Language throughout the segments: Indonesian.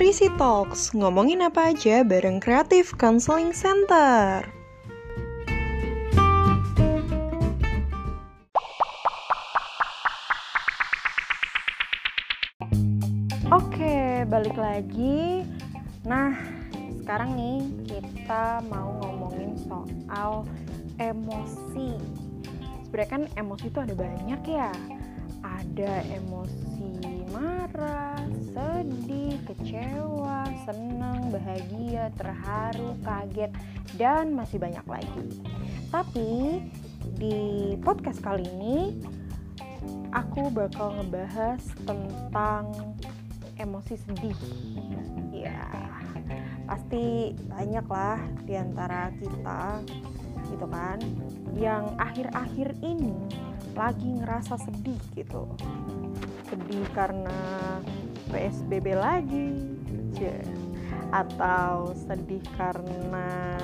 Trisi Talks, ngomongin apa aja bareng Creative Counseling Center. Oke, balik lagi. Nah, sekarang nih kita mau ngomongin soal emosi. Sebenarnya kan emosi itu ada banyak ya. Ada emosi marah, sedih, kecewa, senang, bahagia, terharu, kaget, dan masih banyak lagi. Tapi di podcast kali ini aku bakal ngebahas tentang emosi sedih. Ya, pasti banyak lah di antara kita gitu kan yang akhir-akhir ini lagi ngerasa sedih gitu sedih karena PSBB lagi. Atau sedih karena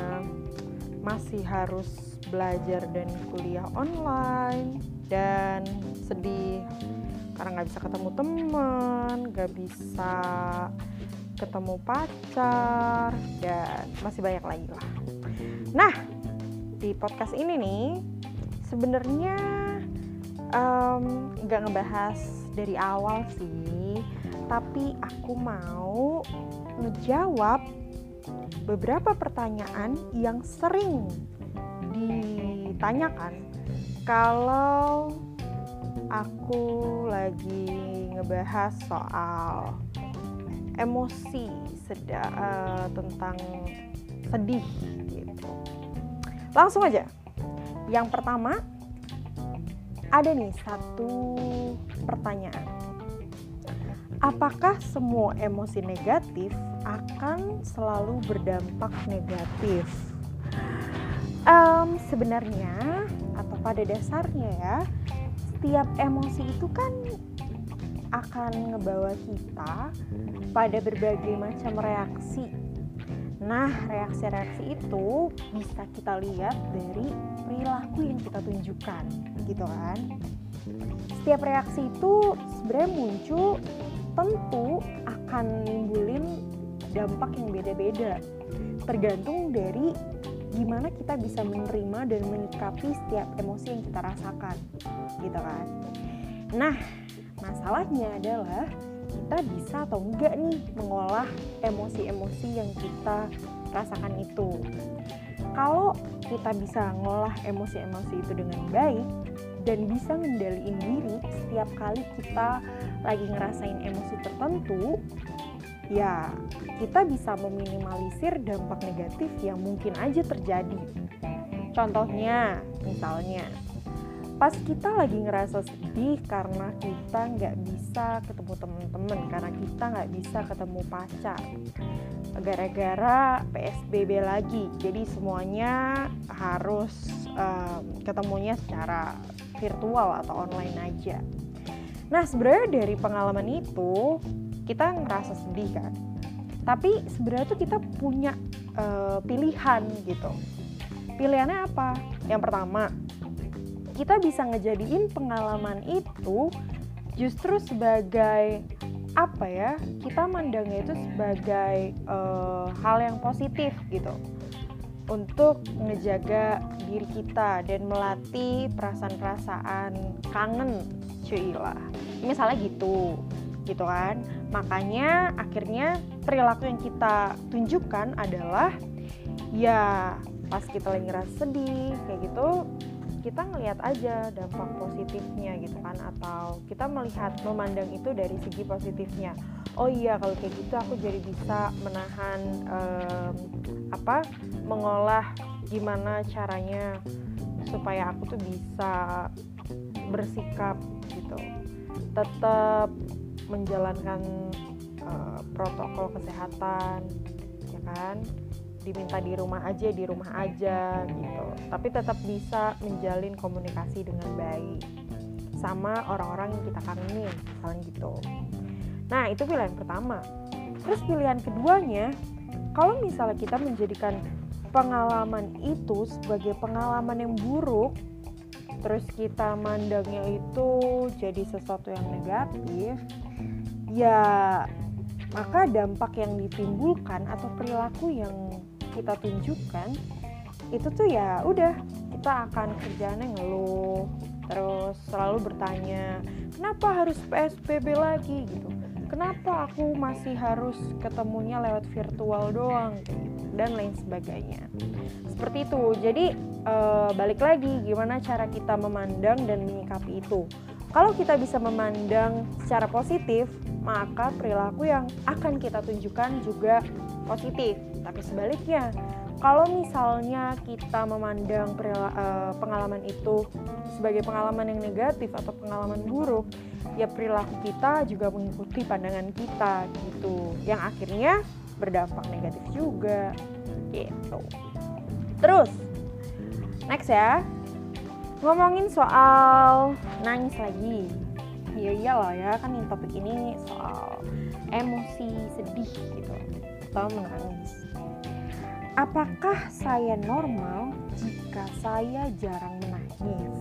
masih harus belajar dan kuliah online. Dan sedih karena nggak bisa ketemu teman nggak bisa ketemu pacar. Dan masih banyak lagi lah. Nah di podcast ini nih sebenarnya nggak um, ngebahas dari awal sih tapi aku mau ngejawab beberapa pertanyaan yang sering ditanyakan kalau aku lagi ngebahas soal emosi seda, uh, tentang sedih gitu. Langsung aja. Yang pertama ada nih satu pertanyaan. Apakah semua emosi negatif akan selalu berdampak negatif? Um, sebenarnya atau pada dasarnya ya, setiap emosi itu kan akan ngebawa kita pada berbagai macam reaksi Nah, reaksi-reaksi itu bisa kita lihat dari perilaku yang kita tunjukkan, gitu kan? Setiap reaksi itu sebenarnya muncul tentu akan nimbulin dampak yang beda-beda, tergantung dari gimana kita bisa menerima dan menyikapi setiap emosi yang kita rasakan, gitu kan? Nah, masalahnya adalah kita bisa atau enggak nih mengolah emosi-emosi yang kita rasakan itu. Kalau kita bisa ngolah emosi-emosi itu dengan baik dan bisa ngendaliin diri setiap kali kita lagi ngerasain emosi tertentu, ya kita bisa meminimalisir dampak negatif yang mungkin aja terjadi. Contohnya, misalnya, pas kita lagi ngerasa sedih karena kita nggak bisa ketemu temen-temen karena kita nggak bisa ketemu pacar gara-gara PSBB lagi jadi semuanya harus um, ketemunya secara virtual atau online aja. Nah sebenarnya dari pengalaman itu kita ngerasa sedih kan? Tapi sebenarnya tuh kita punya uh, pilihan gitu. Pilihannya apa? Yang pertama kita bisa ngejadiin pengalaman itu justru sebagai apa ya kita mandangnya itu sebagai uh, hal yang positif gitu untuk ngejaga diri kita dan melatih perasaan-perasaan kangen cuy lah misalnya gitu gitu kan. Makanya akhirnya perilaku yang kita tunjukkan adalah ya pas kita lagi ngerasa sedih kayak gitu kita ngelihat aja dampak positifnya gitu kan atau kita melihat memandang itu dari segi positifnya. Oh iya kalau kayak gitu aku jadi bisa menahan um, apa mengolah gimana caranya supaya aku tuh bisa bersikap gitu. Tetap menjalankan uh, protokol kesehatan ya kan diminta di rumah aja di rumah aja gitu. Tapi tetap bisa menjalin komunikasi dengan baik sama orang-orang yang kita kangenin misalnya gitu. Nah itu pilihan pertama. Terus pilihan keduanya kalau misalnya kita menjadikan pengalaman itu sebagai pengalaman yang buruk terus kita mandangnya itu jadi sesuatu yang negatif ya maka dampak yang ditimbulkan atau perilaku yang kita tunjukkan itu tuh ya udah kita akan kerjanya ngeluh terus selalu bertanya kenapa harus PSBB lagi? gitu. Kenapa aku masih harus ketemunya lewat virtual doang? dan lain sebagainya. Seperti itu. Jadi e, balik lagi gimana cara kita memandang dan menyikapi itu. Kalau kita bisa memandang secara positif maka perilaku yang akan kita tunjukkan juga positif tapi sebaliknya kalau misalnya kita memandang eh, pengalaman itu sebagai pengalaman yang negatif atau pengalaman buruk, ya perilaku kita juga mengikuti pandangan kita gitu, yang akhirnya berdampak negatif juga gitu. Terus, next ya, ngomongin soal nangis lagi. Ya iyalah ya, kan topik ini soal emosi sedih gitu atau menangis Apakah saya normal jika saya jarang menangis?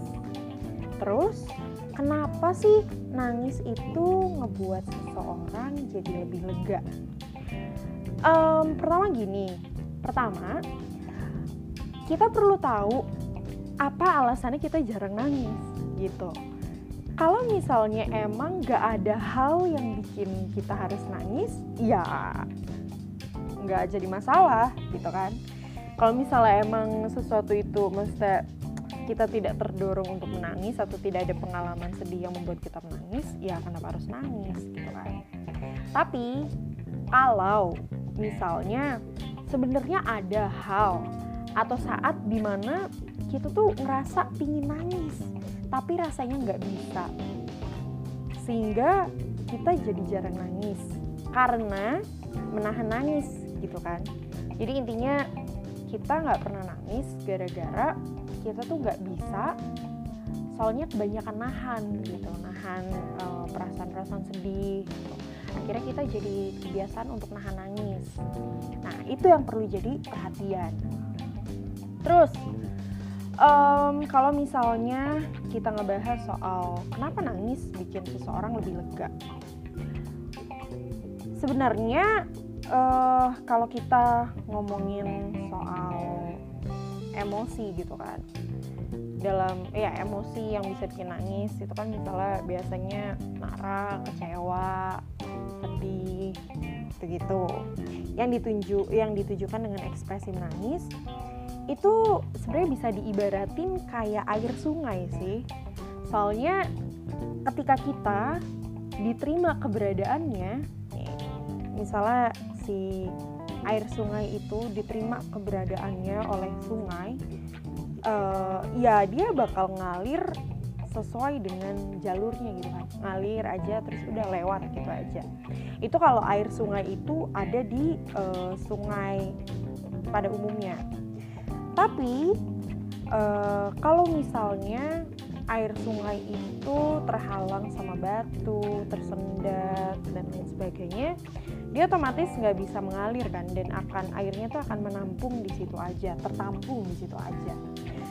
Terus, kenapa sih nangis itu ngebuat seseorang jadi lebih lega? Um, pertama gini, pertama kita perlu tahu apa alasannya kita jarang nangis gitu. Kalau misalnya emang gak ada hal yang bikin kita harus nangis, ya nggak jadi masalah gitu kan. Kalau misalnya emang sesuatu itu mesti kita tidak terdorong untuk menangis atau tidak ada pengalaman sedih yang membuat kita menangis ya kenapa harus nangis gitu kan. Tapi kalau misalnya sebenarnya ada hal atau saat di mana kita tuh ngerasa pingin nangis tapi rasanya nggak bisa. Sehingga kita jadi jarang nangis karena menahan nangis gitu kan. Jadi intinya kita nggak pernah nangis gara-gara kita tuh nggak bisa soalnya kebanyakan nahan gitu nahan perasaan perasaan-perasaan sedih gitu. akhirnya kita jadi kebiasaan untuk nahan nangis. Nah itu yang perlu jadi perhatian. Terus um, kalau misalnya kita ngebahas soal kenapa nangis bikin seseorang lebih lega? Sebenarnya uh, kalau kita ngomongin soal emosi gitu kan. Dalam ya emosi yang bisa bikin nangis itu kan misalnya biasanya marah, kecewa, sedih gitu yang ditunjuk yang ditujukan dengan ekspresi menangis itu sebenarnya bisa diibaratin kayak air sungai sih. Soalnya ketika kita diterima keberadaannya misalnya si air sungai itu diterima keberadaannya oleh sungai uh, ya dia bakal ngalir sesuai dengan jalurnya gitu kan. Ngalir aja terus udah lewat gitu aja. Itu kalau air sungai itu ada di uh, sungai pada umumnya. Tapi uh, kalau misalnya air sungai itu terhalang sama batu, tersendat dan lain sebagainya, dia otomatis nggak bisa mengalir kan dan akan airnya tuh akan menampung di situ aja, tertampung di situ aja.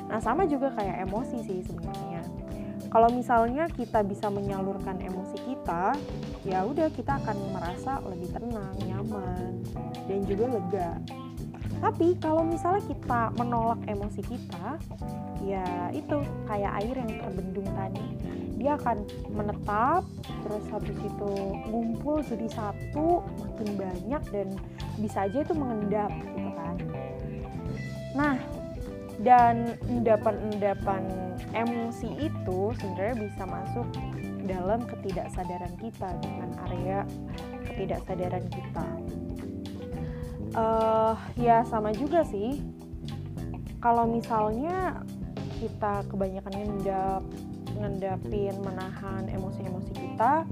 Nah sama juga kayak emosi sih sebenarnya. Kalau misalnya kita bisa menyalurkan emosi kita, ya udah kita akan merasa lebih tenang, nyaman, dan juga lega. Tapi kalau misalnya kita menolak emosi kita, ya itu kayak air yang terbendung tadi dia akan menetap terus habis itu ngumpul jadi satu makin banyak dan bisa aja itu mengendap gitu kan. Nah dan endapan-endapan emosi itu sebenarnya bisa masuk dalam ketidaksadaran kita dengan area ketidaksadaran kita. Uh, ya sama juga sih. Kalau misalnya kita kebanyakan ngendap ngendapin menahan emosi-emosi kita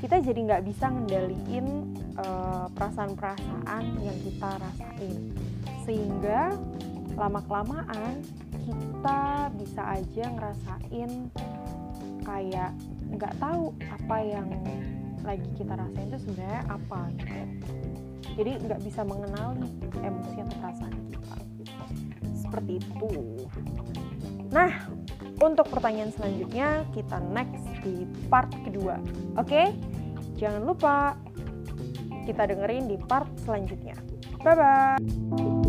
kita jadi nggak bisa ngendaliin uh, perasaan-perasaan yang kita rasain. Sehingga lama kelamaan kita bisa aja ngerasain kayak nggak tahu apa yang lagi kita rasain itu sebenarnya apa gitu. Jadi nggak bisa mengenali emosi atau perasaan kita. Seperti itu. Nah, untuk pertanyaan selanjutnya kita next di part kedua. Oke? Okay? Jangan lupa kita dengerin di part selanjutnya. Bye bye.